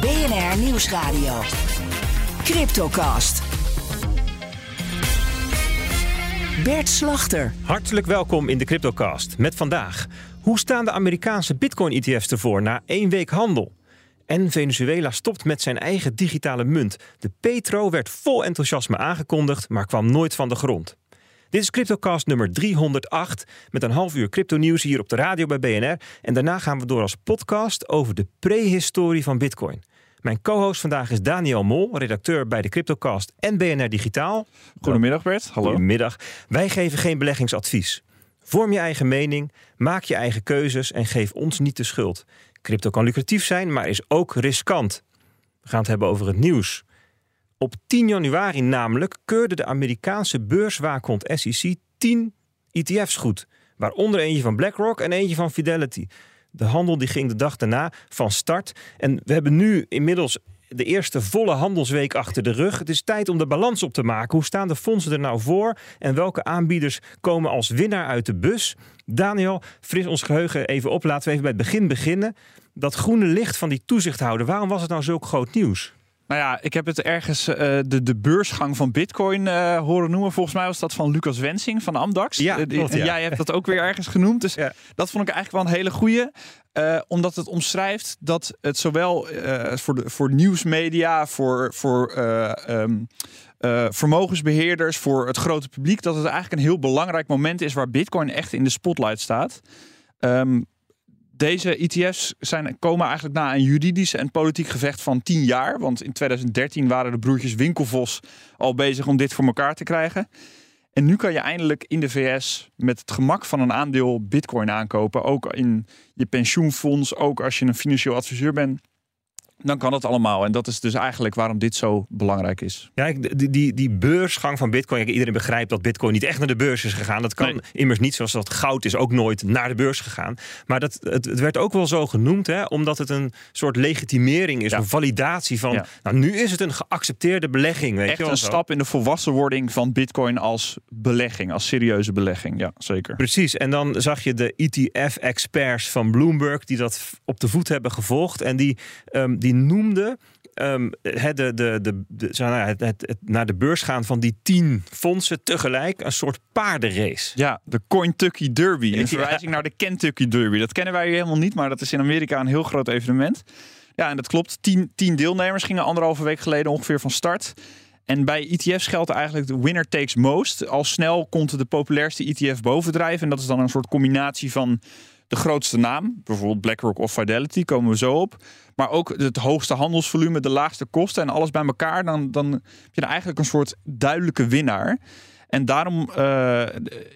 BNR Nieuwsradio. Cryptocast. Bert Slachter. Hartelijk welkom in de Cryptocast. Met vandaag. Hoe staan de Amerikaanse Bitcoin-ETF's ervoor na één week handel? En Venezuela stopt met zijn eigen digitale munt. De Petro werd vol enthousiasme aangekondigd, maar kwam nooit van de grond. Dit is Cryptocast nummer 308 met een half uur crypto-nieuws hier op de radio bij BNR. En daarna gaan we door als podcast over de prehistorie van Bitcoin. Mijn co-host vandaag is Daniel Mol, redacteur bij de Cryptocast en BNR Digitaal. Goedemiddag Bert, hallo. Goedemiddag. Wij geven geen beleggingsadvies. Vorm je eigen mening, maak je eigen keuzes en geef ons niet de schuld. Crypto kan lucratief zijn, maar is ook riskant. We gaan het hebben over het nieuws. Op 10 januari namelijk keurde de Amerikaanse beurswaakhond SEC 10 ETF's goed. Waaronder eentje van BlackRock en eentje van Fidelity. De handel die ging de dag daarna van start. En we hebben nu inmiddels de eerste volle handelsweek achter de rug. Het is tijd om de balans op te maken. Hoe staan de fondsen er nou voor? En welke aanbieders komen als winnaar uit de bus? Daniel, fris ons geheugen even op. Laten we even bij het begin beginnen. Dat groene licht van die toezichthouder, waarom was het nou zulk groot nieuws? Nou ja, ik heb het ergens uh, de, de beursgang van Bitcoin uh, horen noemen. Volgens mij was dat van Lucas Wensing van Amdax. Ja, klopt, ja. En jij hebt dat ook weer ergens genoemd. Dus Ja. dat vond ik eigenlijk wel een hele goeie. omdat het omschrijft dat het zowel voor, de, voor nieuwsmedia, voor, voor um, vermogensbeheerders, voor het grote publiek, dat het eigenlijk een heel belangrijk moment is waar Bitcoin echt in de spotlight staat. Um, deze ETF's zijn, komen eigenlijk na een juridisch en politiek gevecht van 10 jaar. Want in 2013 waren de broertjes Winkelvos al bezig om dit voor elkaar te krijgen. En nu kan je eindelijk in de VS met het gemak van een aandeel Bitcoin aankopen. Ook in je pensioenfonds, ook als je een financieel adviseur bent. Dan kan dat allemaal. En dat is dus eigenlijk waarom dit zo belangrijk is. Ja, die, die, die beursgang van Bitcoin. Iedereen begrijpt dat Bitcoin niet echt naar de beurs is gegaan. Dat kan Nee. immers niet, zoals dat goud is ook nooit naar de beurs gegaan. Maar dat, het, het werd ook wel zo genoemd, hè, omdat het een soort legitimering is, Ja. een validatie van. Ja. Nou, nu is het een geaccepteerde belegging. Weet Echt je wel, een zo. stap in de volwassenwording van Bitcoin als belegging, als serieuze belegging. Ja, zeker. Precies, en dan zag je de ETF-experts van Bloomberg die dat op de voet hebben gevolgd. En die, ehm, die noemden ehm, het, de, de, de, de, ja, het, het, het naar de beurs gaan van die tien fondsen tegelijk een soort paardenrace. Ja, de Kentucky Derby. Een verwijzing naar de Kentucky Derby. Dat kennen wij hier helemaal niet, maar dat is in Amerika een heel groot evenement. Ja, en dat klopt. Tien, tien deelnemers gingen anderhalve week geleden ongeveer van start. En bij ETF's geldt eigenlijk de winner takes most. Al snel komt de populairste ETF bovendrijven. En dat is dan een soort combinatie van de grootste naam, bijvoorbeeld BlackRock of Fidelity, komen we zo op. Maar ook het hoogste handelsvolume, de laagste kosten en alles bij elkaar. Dan, dan heb je er eigenlijk een soort duidelijke winnaar. En daarom uh,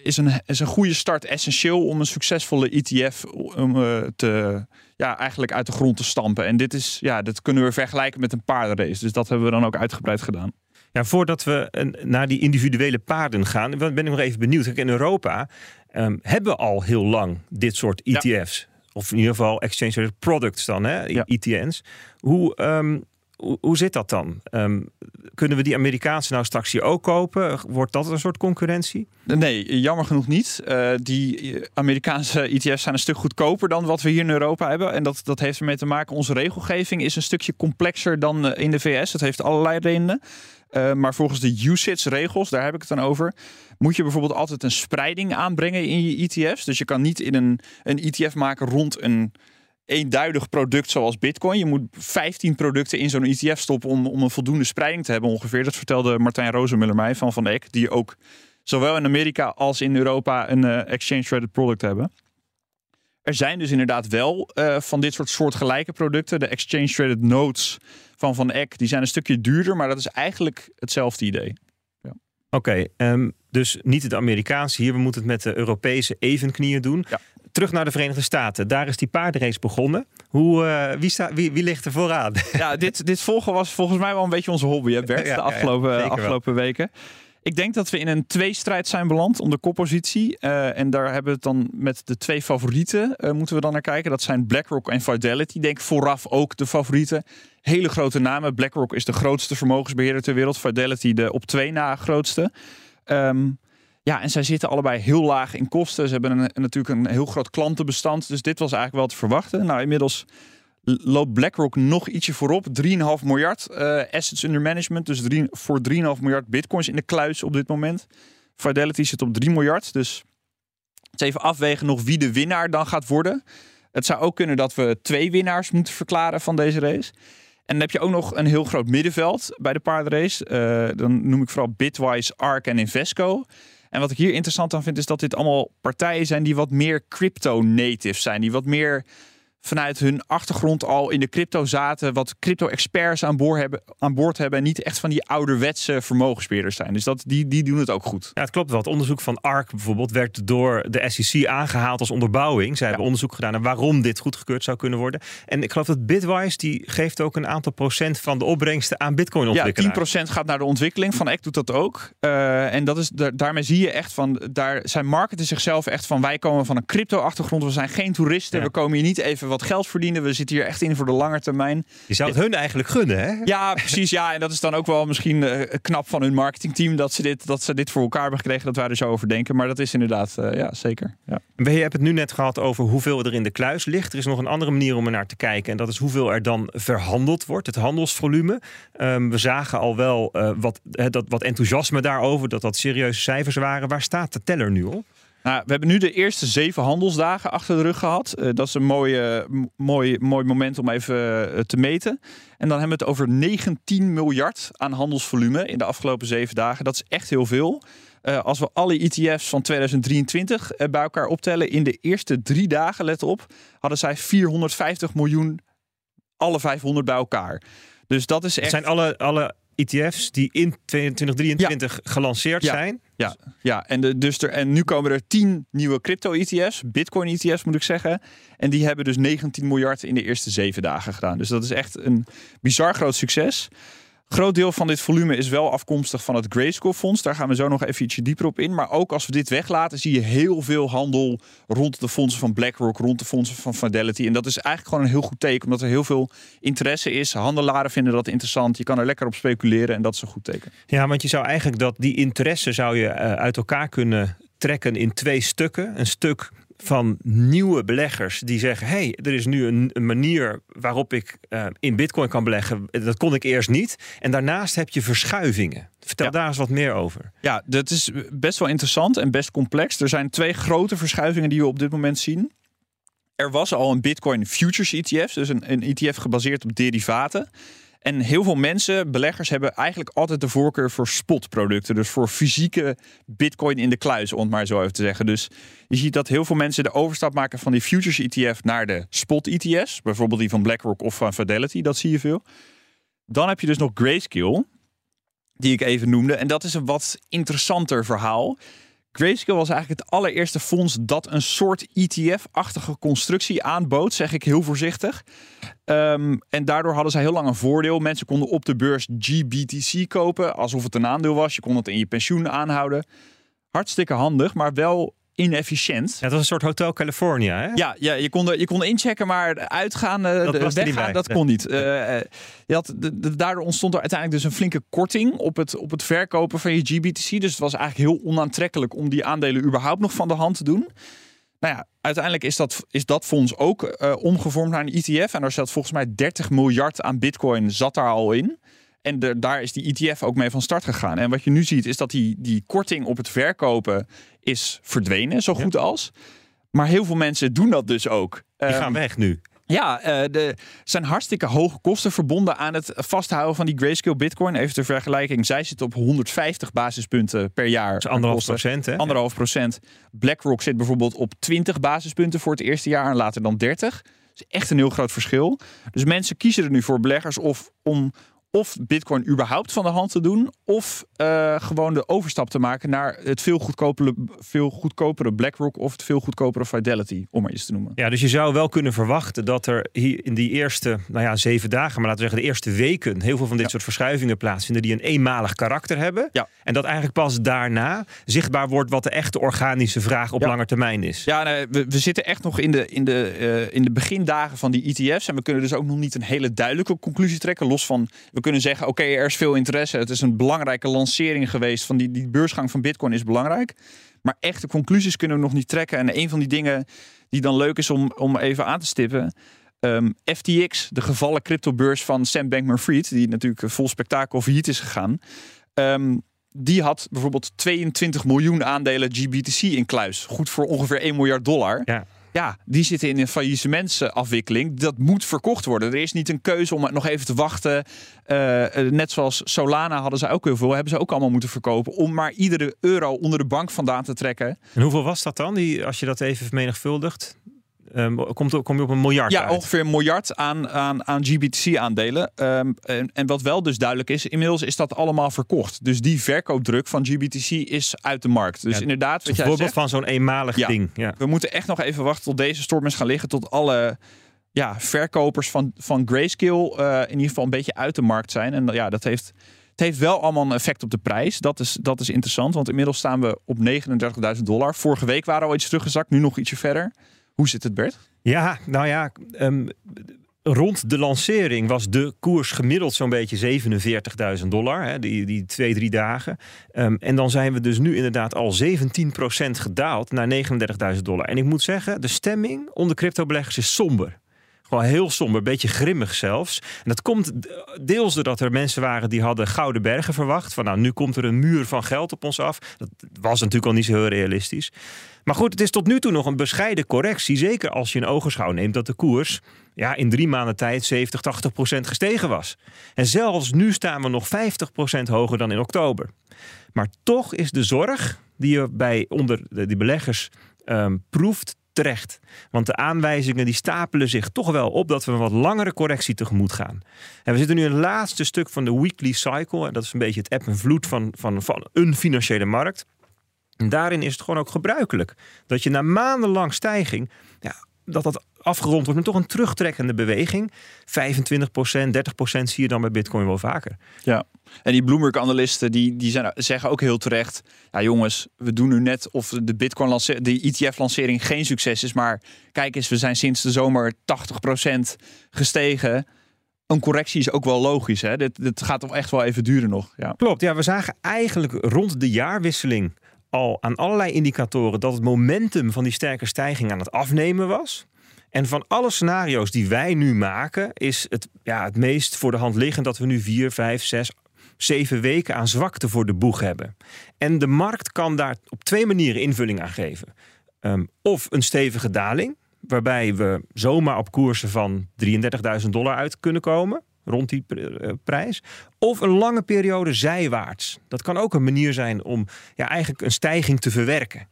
is, een, is een goede start essentieel om een succesvolle ETF um, uh, te, ja, eigenlijk uit de grond te stampen. En dit, is, ja, dit kunnen we vergelijken met een paardenrace. Dus dat hebben we dan ook uitgebreid gedaan. Ja, voordat we naar die individuele paarden gaan, ben ik nog even benieuwd. Kijk, in Europa um, hebben we al heel lang dit soort ETF's. Ja. Of in ieder geval exchange traded products dan, hè? Ja. ETN's. Hoe, um, hoe, hoe, zit dat dan? Um, kunnen we die Amerikaanse nou straks hier ook kopen? Wordt dat een soort concurrentie? Nee, jammer genoeg niet. Uh, die Amerikaanse ETF's zijn een stuk goedkoper dan wat we hier in Europa hebben. En dat, dat heeft ermee te maken, onze regelgeving is een stukje complexer dan uh, in de VS. Dat heeft allerlei redenen. Maar volgens de USITS-regels, daar heb ik het dan over, moet je bijvoorbeeld altijd een spreiding aanbrengen in je ETF's. Dus je kan niet in een, een ETF maken rond een eenduidig product zoals Bitcoin. Je moet 15 producten in zo'n ETF stoppen om, om een voldoende spreiding te hebben ongeveer. Dat vertelde Martijn Rozenmuller mij van Van Eck, die ook zowel in Amerika als in Europa een uh, exchange traded product hebben. Er zijn dus inderdaad wel uh, van dit soort soortgelijke producten. De exchange traded notes van Van Eck, die zijn een stukje duurder, maar dat is eigenlijk hetzelfde idee. Ja. Oké, okay, um, dus niet het Amerikaanse hier. We moeten het met de Europese evenknieën doen. Ja. Terug naar de Verenigde Staten. Daar is die paardenrace begonnen. Hoe, uh, wie, sta, wie, wie ligt er vooraan? Ja, dit, dit volgen was volgens mij wel een beetje onze hobby, hè Bert, de afgelopen, afgelopen weken. Ik denk dat we in een tweestrijd zijn beland om de koppositie. Uh, en daar hebben we het dan met de twee favorieten uh, moeten we dan naar kijken. Dat zijn BlackRock en Fidelity. Denk vooraf ook de favorieten. Hele grote namen. BlackRock is de grootste vermogensbeheerder ter wereld. Fidelity de op twee na grootste. Um, ja, en zij zitten allebei heel laag in kosten. Ze hebben een, natuurlijk een heel groot klantenbestand. Dus dit was eigenlijk wel te verwachten. Nou, inmiddels loopt BlackRock nog ietsje voorop. 3,5 miljard uh, assets under management. Dus drie, voor 3,5 miljard bitcoins in de kluis op dit moment. Fidelity zit op 3 miljard. Dus het even afwegen nog wie de winnaar dan gaat worden. Het zou ook kunnen dat we twee winnaars moeten verklaren van deze race. En dan heb je ook nog een heel groot middenveld bij de paardenrace. Uh, dan noem ik vooral Bitwise, ARK en Invesco. En wat ik hier interessant aan vind, is dat dit allemaal partijen zijn die wat meer crypto-native zijn. Die wat meer vanuit hun achtergrond al in de crypto zaten, wat crypto-experts aan, boord hebben, aan boord hebben en niet echt van die ouderwetse vermogensbeheerders zijn. Dus dat, die, die doen het ook goed. Ja, het klopt wel. Het onderzoek van ARK bijvoorbeeld werd door de SEC aangehaald als onderbouwing. Zij hebben onderzoek gedaan naar waarom dit goedgekeurd zou kunnen worden. En ik geloof dat Bitwise die geeft ook een aantal procent van de opbrengsten aan Bitcoin ontwikkelaars. Ja, 10% gaat naar de ontwikkeling. Van Eck doet dat ook. Uh, en dat is, daarmee zie je echt van, daar, zij marketen zichzelf echt van, wij komen van een crypto achtergrond. We zijn geen toeristen. We komen hier niet even wat geld verdienen. We zitten hier echt in voor de lange termijn. Je zou het hun eigenlijk gunnen, hè? Ja, precies. Ja, en dat is dan ook wel misschien uh, knap van hun marketingteam dat ze, dit, dat ze dit voor elkaar hebben gekregen, dat wij er zo over denken. Maar dat is inderdaad, uh, ja, zeker. Ja. Je hebt het nu net gehad over hoeveel er in de kluis ligt. Er is nog een andere manier om er naar te kijken. En dat is hoeveel er dan verhandeld wordt, het handelsvolume. Um, we zagen al wel uh, wat, dat, wat enthousiasme daarover, dat dat serieuze cijfers waren. Waar staat de teller nu op? Nou, we hebben nu de eerste zeven handelsdagen achter de rug gehad. Uh, dat is een mooie, mooi, mooi moment om even uh, te meten. En dan hebben we het over 19 miljard aan handelsvolume in de afgelopen zeven dagen. Dat is echt heel veel. Uh, als we alle ETF's van 2023 bij elkaar optellen, in de eerste drie dagen, let op, hadden zij 450 miljoen, alle 500 bij elkaar. Dus dat is echt. Het zijn alle, alle ETF's die in 2023 ja. gelanceerd ja. zijn. Ja, ja. En, de, dus er, en nu komen er 10 nieuwe crypto-ETF's, Bitcoin-ETF's moet ik zeggen. En die hebben dus 19 miljard in de eerste zeven dagen gedaan. Dus dat is echt een bizar groot succes. Groot deel van dit volume is wel afkomstig van het Grayscale Fonds. Daar gaan we zo nog even ietsje dieper op in. Maar ook als we dit weglaten, zie je heel veel handel rond de fondsen van BlackRock, rond de fondsen van Fidelity. En dat is eigenlijk gewoon een heel goed teken, omdat er heel veel interesse is. Handelaren vinden dat interessant. Je kan er lekker op speculeren en dat is een goed teken. Ja, want je zou eigenlijk dat die interesse zou je uit elkaar kunnen trekken in twee stukken. Een stuk van nieuwe beleggers die zeggen: hey, er is nu een, een manier waarop ik uh, in Bitcoin kan beleggen. Dat kon ik eerst niet. En daarnaast heb je verschuivingen. Vertel Ja. daar eens wat meer over. Ja, dat is best wel interessant en best complex. Er zijn twee grote verschuivingen die we op dit moment zien. Er was al een Bitcoin Futures ETF, dus een, een ETF gebaseerd op derivaten. En heel veel mensen, beleggers, hebben eigenlijk altijd de voorkeur voor spotproducten. Dus voor fysieke bitcoin in de kluis, om het maar zo even te zeggen. Dus je ziet dat heel veel mensen de overstap maken van die futures ETF naar de spot ETF's. Bijvoorbeeld die van BlackRock of van Fidelity, dat zie je veel. Dan heb je dus nog Grayscale, die ik even noemde. En dat is een wat interessanter verhaal. Grayscale was eigenlijk het allereerste fonds dat een soort ETF-achtige constructie aanbood, zeg ik heel voorzichtig. Um, en daardoor hadden zij heel lang een voordeel. Mensen konden op de beurs GBTC kopen, alsof het een aandeel was. Je kon het in je pensioen aanhouden. Hartstikke handig, maar wel inefficiënt. Ja, dat was een soort Hotel California, hè? Ja, ja je, kon er, je kon inchecken, maar uitgaan, uh, Dat niet weggaan, dat kon niet. Uh, je had, de, de- daardoor ontstond er uiteindelijk dus een flinke korting op het, op het verkopen van je GBTC. Dus het was eigenlijk heel onaantrekkelijk om die aandelen überhaupt nog van de hand te doen. Nou ja, uiteindelijk is dat, is dat fonds ook eh, omgevormd naar een ETF. En daar zat volgens mij 30 miljard aan bitcoin zat daar al in. En de- daar is die ETF ook mee van start gegaan. En wat je nu ziet is dat die, die korting op het verkopen is verdwenen, zo goed als. Maar heel veel mensen doen dat dus ook. Die Ehm, gaan weg nu. ja, eh, de zijn hartstikke hoge kosten verbonden aan het vasthouden van die grayscale bitcoin. Even ter vergelijking, zij zit op 150 basispunten per jaar. Is anderhalf procent, hè? Anderhalf procent. BlackRock zit bijvoorbeeld op 20 basispunten voor het eerste jaar en later dan 30. Dat is echt een heel groot verschil. Dus mensen kiezen er nu voor beleggers of om of Bitcoin überhaupt van de hand te doen, of uh, gewoon de overstap te maken naar het veel goedkopere, veel goedkopere BlackRock of het veel goedkopere Fidelity, om maar eens te noemen. Ja, dus je zou wel kunnen verwachten dat er hier in die eerste, nou ja, zeven dagen, maar laten we zeggen de eerste weken, heel veel van dit soort verschuivingen plaatsvinden die een eenmalig karakter hebben. Ja. En dat eigenlijk pas daarna zichtbaar wordt wat de echte organische vraag op lange termijn is. Ja, nee, we, we, zitten echt nog in de, in, de, uh, in de begindagen van die ETF's en we kunnen dus ook nog niet een hele duidelijke conclusie trekken, los van we kunnen zeggen, oké, er is veel interesse. Het is een belangrijke lancering geweest. Van die, die beursgang van Bitcoin is belangrijk. Maar echte conclusies kunnen we nog niet trekken. En een van die dingen die dan leuk is om, om even aan te stippen. Ehm, FTX, de gevallen cryptobeurs van Sam Bankman-Fried, die natuurlijk vol spektakel failliet is gegaan. Um, die had bijvoorbeeld 22 miljoen aandelen GBTC in kluis. Goed voor ongeveer 1 miljard dollar. Ja. Ja, die zitten in een faillissementsafwikkeling. Dat moet verkocht worden. Er is niet een keuze om nog even te wachten. Uh, net zoals Solana hadden ze ook heel veel. Hebben ze ook allemaal moeten verkopen. Om maar iedere euro onder de bank vandaan te trekken. En hoeveel was dat dan? Die, als je dat even vermenigvuldigt? Um, komt, kom je op een miljard Ja, uit. ongeveer een miljard aan, aan, aan GBTC-aandelen. Um, en, en, wat wel dus duidelijk is, inmiddels is dat allemaal verkocht. Dus die verkoopdruk van GBTC is uit de markt. Dus ja, inderdaad, wat voorbeeld van zo'n eenmalig ja, ding. Ja. We moeten echt nog even wachten tot deze storm is gaan liggen. Tot alle ja, verkopers van, van Grayscale uh, in ieder geval een beetje uit de markt zijn. En ja, dat heeft... Het heeft wel allemaal een effect op de prijs. Dat is, dat is interessant, want inmiddels staan we op 39.000 dollar. Vorige week waren we al iets teruggezakt, nu nog ietsje verder. Hoe zit het, Bert? Ja, nou ja, um, rond de lancering was de koers gemiddeld zo'n beetje 47.000 dollar. Hè, die, die twee, drie dagen. Um, en dan zijn we dus nu inderdaad al 17% gedaald naar 39.000 dollar. En ik moet zeggen, de stemming onder cryptobeleggers is somber. Gewoon heel somber, beetje grimmig zelfs. En dat komt deels doordat er mensen waren die hadden gouden bergen verwacht. Van nou, nu komt er een muur van geld op ons af. Dat was natuurlijk al niet zo heel realistisch. Maar goed, het is tot nu toe nog een bescheiden correctie. Zeker als je in ogenschouw neemt dat de koers ja, in drie maanden tijd 70, 80 procent gestegen was. En zelfs nu staan we nog 50 procent hoger dan in oktober. Maar toch is de zorg die je bij onder die beleggers um, proeft terecht. Want de aanwijzingen die stapelen zich toch wel op dat we een wat langere correctie tegemoet gaan. En we zitten nu in het laatste stuk van de weekly cycle. En dat is een beetje het eb en vloed van, van, van een financiële markt. En daarin is het gewoon ook gebruikelijk dat je na maandenlang stijging, ja, dat dat afgerond wordt met toch een terugtrekkende beweging. 25% 30% zie je dan bij Bitcoin wel vaker. Ja, en die Bloomberg-analisten die, die zijn, zeggen ook heel terecht: ja, jongens, we doen nu net of de Bitcoin, de ETF-lancering geen succes is, maar kijk eens, we zijn sinds de zomer 80% gestegen. Een correctie is ook wel logisch. Hè? Dit, dit gaat toch echt wel even duren nog. Ja. Klopt, ja, we zagen eigenlijk rond de jaarwisseling al aan allerlei indicatoren dat het momentum van die sterke stijging aan het afnemen was. En van alle scenario's die wij nu maken, is het, ja, het meest voor de hand liggend dat we nu vier, vijf, zes, zeven weken aan zwakte voor de boeg hebben. En de markt kan daar op twee manieren invulling aan geven. Um, of een stevige daling, waarbij we zomaar op koersen van 33.000 dollar uit kunnen komen rond die prijs. Of een lange periode zijwaarts. Dat kan ook een manier zijn om ja, eigenlijk een stijging te verwerken.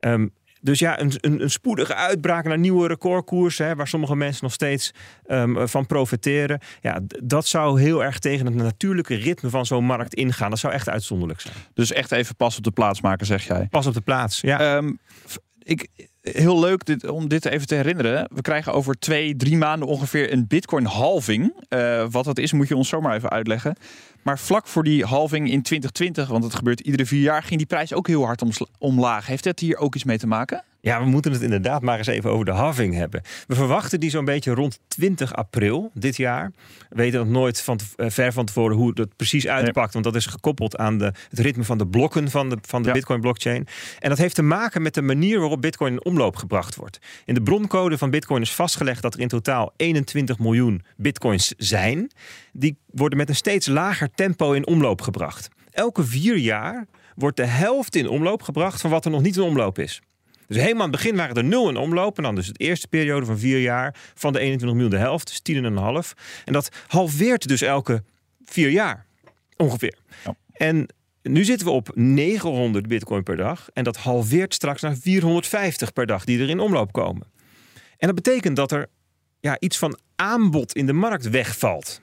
Um, dus ja, een, een, een, spoedige uitbraak naar nieuwe recordkoersen, hè, waar sommige mensen nog steeds um, van profiteren. Ja, dat zou heel erg tegen het natuurlijke ritme van zo'n markt ingaan. Dat zou echt uitzonderlijk zijn. Dus echt even pas op de plaats maken, zeg jij. Pas op de plaats, ja. Um, ik, heel leuk dit, om dit even te herinneren. We krijgen over twee, drie maanden ongeveer een bitcoin halving. Uh, wat dat is, moet je ons zomaar even uitleggen. Maar vlak voor die halving in 2020, want het gebeurt iedere vier jaar, ging die prijs ook heel hard omlaag. Heeft dat hier ook iets mee te maken? Ja, we moeten het inderdaad maar eens even over de halving hebben. We verwachten die zo'n beetje rond 20 april dit jaar. We weten nog nooit van ver van tevoren hoe dat precies uitpakt. Want dat is gekoppeld aan de, het ritme van de blokken van de, van de Ja. Bitcoin-blockchain. En dat heeft te maken met de manier waarop Bitcoin in omloop gebracht wordt. In de broncode van Bitcoin is vastgelegd dat er in totaal 21 miljoen Bitcoins zijn. Die worden met een steeds lager tempo in omloop gebracht. Elke vier jaar wordt de helft in omloop gebracht van wat er nog niet in omloop is. Dus helemaal aan het begin waren er nul in omloop. En dan dus de eerste periode van vier jaar van de 21 miljoen de helft, dus 10,5. En dat halveert dus elke vier jaar ongeveer. Ja. En nu zitten we op 900 bitcoin per dag. En dat halveert straks naar 450 per dag die er in omloop komen. En dat betekent dat er ja, iets van aanbod in de markt wegvalt.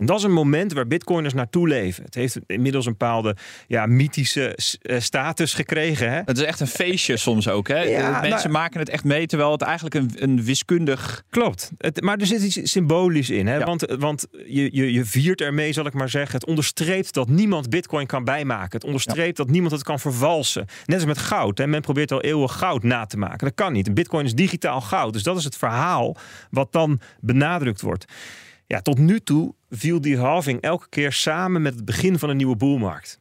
En dat is een moment waar bitcoiners naartoe leven. Het heeft inmiddels een bepaalde ja, mythische uh, status gekregen. Hè? Het is echt een feestje soms ook. Hè? Ja, Mensen nou, maken het echt mee, terwijl het eigenlijk een, een wiskundig... Klopt. Het, maar er zit iets symbolisch in. Hè? Ja. Want, want je, je, je viert ermee, zal ik maar zeggen. Het onderstreept dat niemand bitcoin kan bijmaken. Het onderstreept dat niemand het kan vervalsen. Net als met goud. Hè? Men probeert al eeuwen goud na te maken. Dat kan niet. Bitcoin is digitaal goud. Dus dat is het verhaal wat dan benadrukt wordt. Ja, tot nu toe viel die halving elke keer samen met het begin van een nieuwe boelmarkt.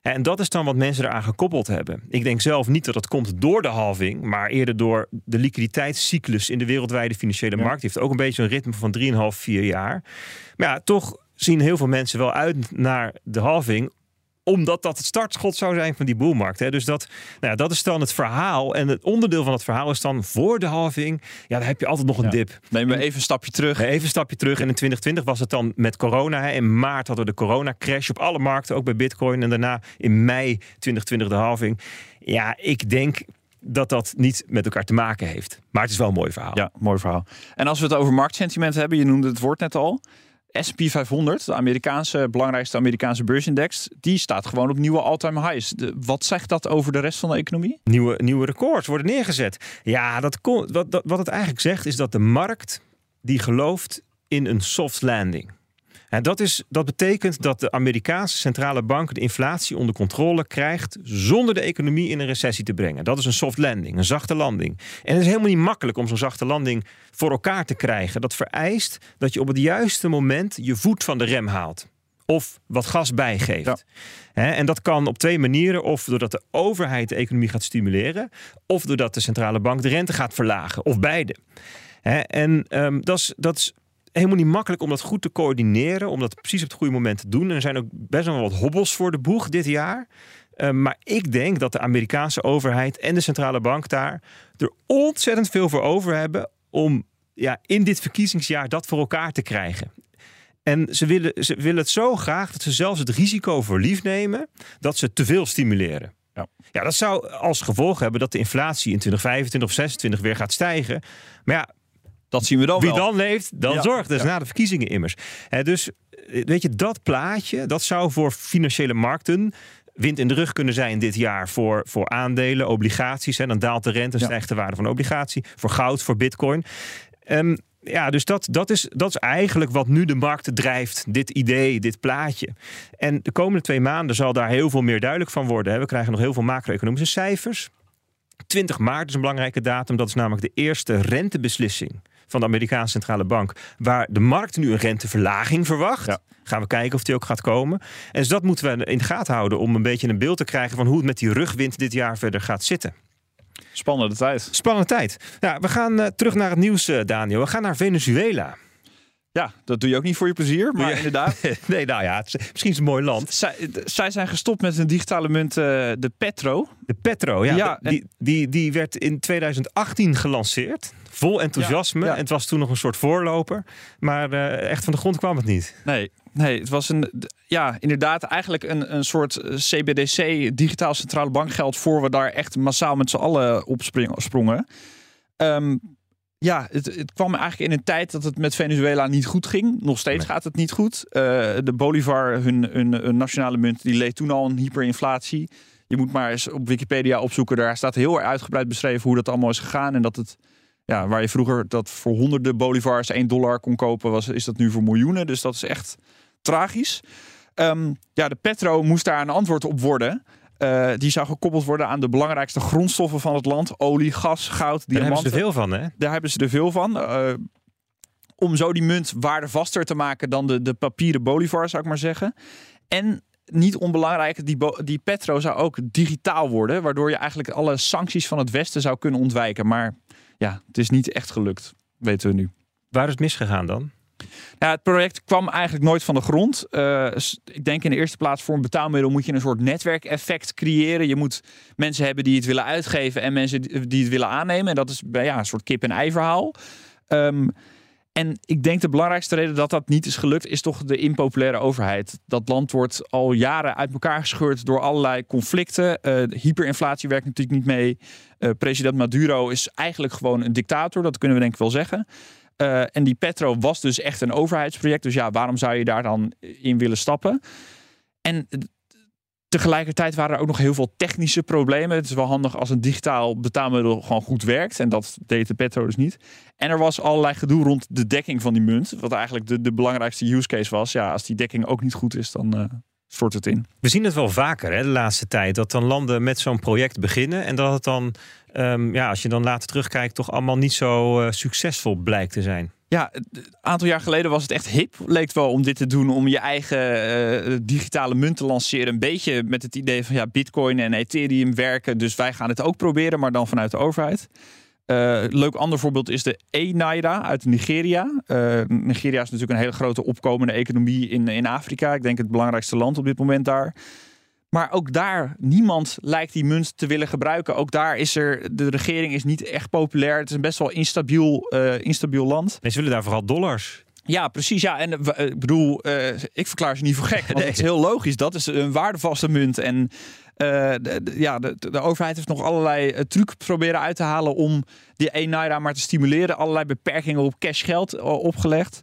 En dat is dan wat mensen eraan gekoppeld hebben. Ik denk zelf niet dat het komt door de halving, maar eerder door de liquiditeitscyclus in de wereldwijde financiële markt. Die heeft ook een beetje een ritme van 3,5, 4 jaar. Maar ja, toch zien heel veel mensen wel uit naar de halving omdat dat het startschot zou zijn van die boelmarkt. Hè. Dus dat, nou ja, dat is dan het verhaal. En het onderdeel van het verhaal is dan voor de halving. Ja, dan heb je altijd nog een dip. Neem we even een stapje terug. Even een stapje terug. En in 2020 was het dan met corona. Hè. In maart hadden we de corona-crash op alle markten, ook bij Bitcoin. En daarna in mei 2020 de halving. Ja, ik denk dat dat niet met elkaar te maken heeft. Maar het is wel een mooi verhaal. Ja, mooi verhaal. En als we het over marktsentiment hebben, je noemde het woord net al. S&P 500, de Amerikaanse, belangrijkste Amerikaanse beursindex, die staat gewoon op nieuwe all-time highs. Wat zegt dat over de rest van de economie? Nieuwe, nieuwe records worden neergezet. Ja, dat, wat, wat het eigenlijk zegt is dat de markt die gelooft in een soft landing. En dat, is, dat betekent dat de Amerikaanse centrale bank de inflatie onder controle krijgt zonder de economie in een recessie te brengen. Dat is een soft landing, een zachte landing. En het is helemaal niet makkelijk om zo'n zachte landing voor elkaar te krijgen. Dat vereist dat je op het juiste moment je voet van de rem haalt. Of wat gas bijgeeft. en dat kan op twee manieren. Of doordat de overheid de economie gaat stimuleren. Of doordat de centrale bank de rente gaat verlagen. Of beide. en um, dat, is, dat is helemaal niet makkelijk om dat goed te coördineren. Om dat precies op het goede moment te doen. En er zijn ook best wel wat hobbels voor de boeg dit jaar. Uh, maar ik denk dat de Amerikaanse overheid en de centrale bank daar er ontzettend veel voor over hebben om ja, in dit verkiezingsjaar dat voor elkaar te krijgen. En ze willen, ze willen het zo graag dat ze zelfs het risico voor lief nemen dat ze te veel stimuleren. Ja. ja, dat zou als gevolg hebben dat de inflatie in 2025 of 2026 weer gaat stijgen. Maar ja, dat zien we dan Wie wel. dan leeft, dan zorgt. Dus na de verkiezingen immers. dus eh, weet je, dat plaatje, dat zou voor financiële markten wind in de rug kunnen zijn dit jaar voor, voor aandelen, obligaties. En dan daalt de rente, stijgt de waarde van de obligatie. Voor goud, voor bitcoin. Um, ja, dus dat, dat, is, dat is eigenlijk wat nu de markt drijft. Dit idee, dit plaatje. En de komende twee maanden zal daar heel veel meer duidelijk van worden. We krijgen nog heel veel macro-economische cijfers. 20 maart is een belangrijke datum. Dat is namelijk de eerste rentebeslissing van de Amerikaanse centrale bank, waar de markt nu een renteverlaging verwacht. Gaan we kijken of die ook gaat komen. En dus dat moeten we in de gaten houden om een beetje een beeld te krijgen van hoe het met die rugwind dit jaar verder gaat zitten. Spannende tijd. Spannende tijd. Ja, we gaan uh, terug naar het nieuws, uh, Daniel. We gaan naar Venezuela. Ja, dat doe je ook niet voor je plezier, maar inderdaad. nee, nou ja, het is, misschien is het een mooi land. Zij, zij zijn gestopt met een digitale munt, uh, de Petro. De Petro, ja. ja die, die, die werd in 2018 gelanceerd. Vol enthousiasme. En het was toen nog een soort voorloper. Maar uh, echt van de grond kwam het niet. Nee, nee het was een, ja, inderdaad eigenlijk een, een soort CBDC, digitaal centrale bankgeld, voor we daar echt massaal met z'n allen op sprongen. Um, ja, het, het, kwam eigenlijk in een tijd dat het met Venezuela niet goed ging. Nog steeds gaat het niet goed. Uh, de Bolivar, hun, hun, nationale munt, die leed toen al een hyperinflatie. Je moet maar eens op Wikipedia opzoeken. Daar staat heel erg uitgebreid beschreven hoe dat allemaal is gegaan. En dat het, ja, waar je vroeger dat voor honderden Bolivars 1 dollar kon kopen, was, is dat nu voor miljoenen. Dus dat is echt tragisch. Um, ja, de Petro moest daar een antwoord op worden. Uh, die zou gekoppeld worden aan de belangrijkste grondstoffen van het land: olie, gas, goud, diamanten. Daar hebben ze er veel van, hè? Daar hebben ze er veel van. Uh, om zo die munt waardevaster te maken dan de, de papieren bolivar, zou ik maar zeggen. En niet onbelangrijk, die, die petro zou ook digitaal worden, waardoor je eigenlijk alle sancties van het Westen zou kunnen ontwijken. Maar ja, het is niet echt gelukt, weten we nu. Waar is het misgegaan dan? Ja, het project kwam eigenlijk nooit van de grond. Uh, ik denk in de eerste plaats voor een betaalmiddel moet je een soort netwerkeffect creëren. Je moet mensen hebben die het willen uitgeven en mensen die het willen aannemen. En dat is ja, een soort kip-en-ei verhaal. Um, en ik denk de belangrijkste reden dat dat niet is gelukt, is toch de impopulaire overheid. Dat land wordt al jaren uit elkaar gescheurd door allerlei conflicten. Uh, hyperinflatie werkt natuurlijk niet mee. Uh, president Maduro is eigenlijk gewoon een dictator, dat kunnen we denk ik wel zeggen. Uh, en die Petro was dus echt een overheidsproject. Dus ja, waarom zou je daar dan in willen stappen? En Tegelijkertijd waren er ook nog heel veel technische problemen. Het is wel handig als een digitaal betaalmiddel gewoon goed werkt. En dat deed de Petro dus niet. En er was allerlei gedoe rond de dekking van die munt. Wat eigenlijk de, de belangrijkste use case was. Ja, als die dekking ook niet goed is, dan uh, stort het in. We zien het wel vaker hè, de laatste tijd. Dat dan landen met zo'n project beginnen. En dat het dan, um, ja, als je dan later terugkijkt, toch allemaal niet zo uh, succesvol blijkt te zijn. Ja, een aantal jaar geleden was het echt hip. Leek wel om dit te doen, om je eigen uh, digitale munt te lanceren. Een beetje met het idee van ja, Bitcoin en Ethereum werken. Dus wij gaan het ook proberen, maar dan vanuit de overheid. Uh, leuk ander voorbeeld is de e-Naira uit Nigeria. Uh, Nigeria is natuurlijk een hele grote opkomende economie in, in Afrika. Ik denk het belangrijkste land op dit moment daar. Maar ook daar, niemand lijkt die munt te willen gebruiken. Ook daar is er, de regering is niet echt populair. Het is een best wel instabiel, uh, instabiel land. En willen daar vooral dollars. Ja, precies. Ja, en uh, ik bedoel, uh, ik verklaar ze niet voor gek. Want nee. het is heel logisch. Dat is een waardevaste munt. En de, de, ja, de, de, overheid heeft nog allerlei trucs proberen uit te halen om die 1 naira maar te stimuleren. Allerlei beperkingen op cashgeld opgelegd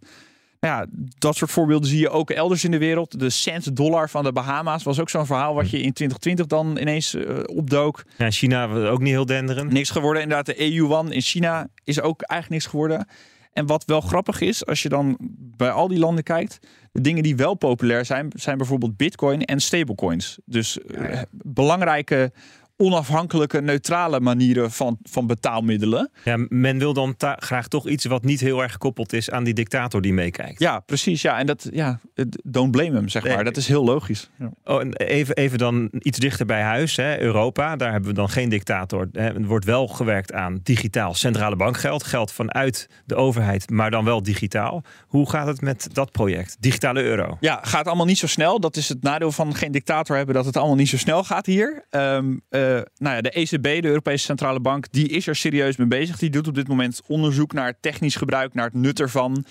ja, dat soort voorbeelden zie je ook elders in de wereld. De cent dollar van de Bahama's was ook zo'n verhaal wat je in 2020 dan ineens uh, opdook. Ja, China ook niet heel denderend. Niks geworden. Inderdaad, de EU-one in China is ook eigenlijk niks geworden. En wat wel grappig is, als je dan bij al die landen kijkt, de dingen die wel populair zijn, zijn bijvoorbeeld Bitcoin en stablecoins. Dus uh, belangrijke onafhankelijke, neutrale manieren van, van betaalmiddelen. Ja, men wil dan graag toch iets wat niet heel erg gekoppeld is aan die dictator die meekijkt. Ja, precies. Ja, en dat, ja, don't blame hem, zeg maar. Dat is heel logisch. Ja. Oh, en even, even dan iets dichter bij huis, hè, Europa. Daar hebben we dan geen dictator. Er wordt wel gewerkt aan digitaal centrale bankgeld. Geld vanuit de overheid, maar dan wel digitaal. Hoe gaat het met dat project? Digitale euro. Ja, gaat allemaal niet zo snel. Dat is het nadeel van geen dictator hebben, dat het allemaal niet zo snel gaat hier. Um, nou ja, de ECB, de Europese Centrale Bank, die is er serieus mee bezig. Die doet op dit moment onderzoek naar technisch gebruik, naar het nut ervan.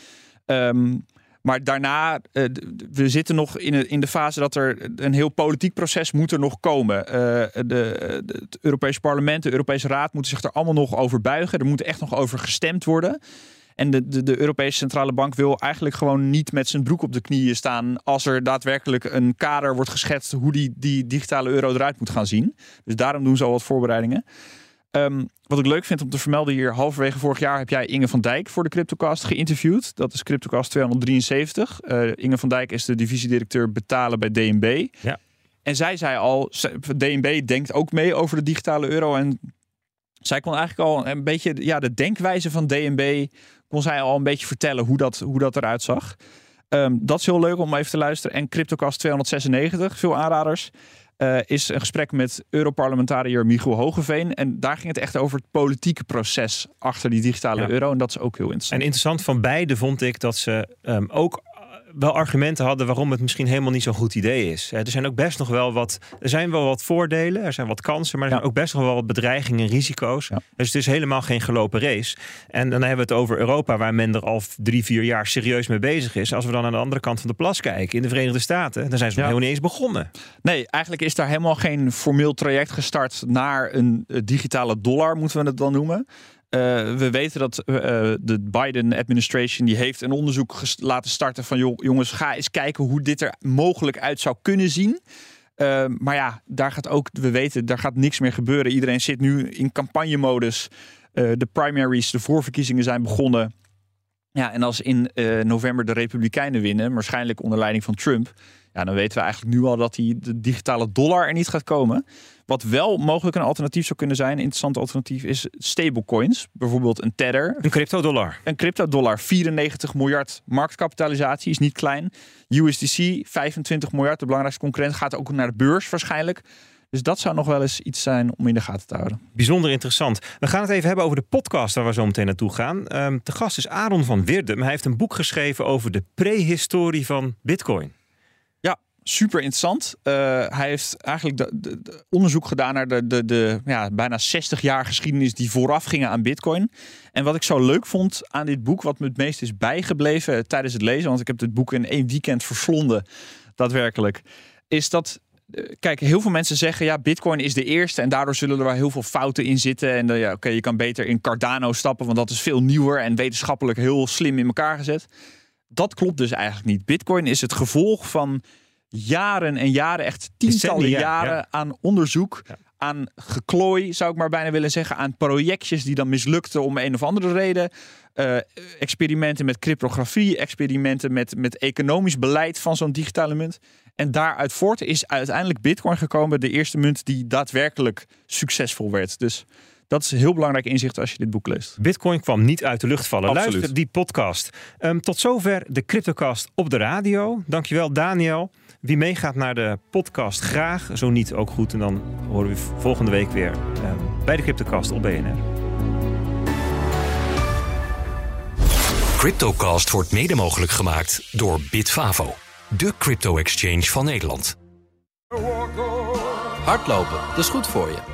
Um, maar daarna, uh, we zitten nog in, de fase dat er een heel politiek proces moet er nog komen. De, de, het Europese parlement, de Europese Raad moeten zich er allemaal nog over buigen. Er moet echt nog over gestemd worden. En de, de, de, Europese Centrale Bank wil eigenlijk gewoon niet met zijn broek op de knieën staan als er daadwerkelijk een kader wordt geschetst hoe die, die digitale euro eruit moet gaan zien. Dus daarom doen ze al wat voorbereidingen. Um, wat ik leuk vind om te vermelden hier, halverwege vorig jaar heb jij Inge van Dijk voor de CryptoCast geïnterviewd. Dat is CryptoCast 273. Uh, Inge van Dijk is de divisiedirecteur betalen bij DNB. Ja. En zij zei al, DNB denkt ook mee over de digitale euro. En zij kon eigenlijk al een beetje ja, de denkwijze van DNB kon zij al een beetje vertellen hoe dat, hoe dat eruit zag. Um, dat is heel leuk om even te luisteren. En CryptoCast 296, veel aanraders. Uh, is een gesprek met Europarlementariër Michiel Hogeveen. En daar ging het echt over het politieke proces achter die digitale ja. euro. En dat is ook heel interessant. En interessant van beide vond ik dat ze um, ook wel argumenten hadden waarom het misschien helemaal niet zo'n goed idee is. Er zijn ook best nog wel wat, er zijn wel wat voordelen, er zijn wat kansen, maar er zijn ook best nog wel wat bedreigingen en risico's. Ja. Dus het is helemaal geen gelopen race. En dan hebben we het over Europa, waar men er al drie, vier jaar serieus mee bezig is. Als we dan aan de andere kant van de plas kijken, in de Verenigde Staten, dan zijn ze nog helemaal niet eens begonnen. Nee, eigenlijk is daar helemaal geen formeel traject gestart naar een digitale dollar, moeten we het dan noemen. Uh, we weten dat uh, de Biden-administration die heeft een onderzoek laten starten van jongens, ga eens kijken hoe dit er mogelijk uit zou kunnen zien. Uh, maar ja, daar gaat ook, we weten, daar gaat niks meer gebeuren. Iedereen zit nu in campagnemodus. de primaries, de voorverkiezingen zijn begonnen. Ja, en als in november de Republikeinen winnen, waarschijnlijk onder leiding van Trump, ja, dan weten we eigenlijk nu al dat die de digitale dollar er niet gaat komen. Wat wel mogelijk een alternatief zou kunnen zijn, een interessant alternatief, is stablecoins. Bijvoorbeeld een Tether. Een crypto-dollar. Een crypto-dollar. 94 miljard marktkapitalisatie, is niet klein. USDC, 25 miljard. De belangrijkste concurrent gaat ook naar de beurs waarschijnlijk. Dus dat zou nog wel eens iets zijn om in de gaten te houden. Bijzonder interessant. We gaan het even hebben over de podcast waar we zo meteen naartoe gaan. Um, ehm, de gast is Aaron van Wirdum. Hij heeft een boek geschreven over de prehistorie van Bitcoin super interessant. Uh, hij heeft eigenlijk de, de, onderzoek gedaan naar de, de, de ja, bijna 60 jaar geschiedenis die vooraf gingen aan Bitcoin. En wat ik zo leuk vond aan dit boek, wat me het meest is bijgebleven tijdens het lezen, want ik heb dit boek in één weekend verslonden, daadwerkelijk, is dat kijk, heel veel mensen zeggen ja, Bitcoin is de eerste en daardoor zullen er wel heel veel fouten in zitten. En uh, ja, oké, je kan beter in Cardano stappen, want dat is veel nieuwer en wetenschappelijk heel slim in elkaar gezet. Dat klopt dus eigenlijk niet. Bitcoin is het gevolg van jaren en jaren, echt tientallen jaren aan onderzoek, aan geklooi, zou ik maar bijna willen zeggen, aan projectjes die dan mislukten om een of andere reden. Uh, experimenten met cryptografie, experimenten met, met economisch beleid van zo'n digitale munt. En daaruit voort is uiteindelijk Bitcoin gekomen, de eerste munt die daadwerkelijk succesvol werd. Dus dat is een heel belangrijk inzicht als je dit boek leest. Bitcoin kwam niet uit de lucht vallen. Absoluut. Luister die podcast. Um, tot zover de CryptoCast op de radio. Dankjewel Daniel. Wie meegaat naar de podcast graag, zo niet ook goed. En dan horen we volgende week weer um, bij de CryptoCast op BNR. CryptoCast wordt mede mogelijk gemaakt door Bitfavo, de crypto-exchange van Nederland. Hardlopen, dat is goed voor je.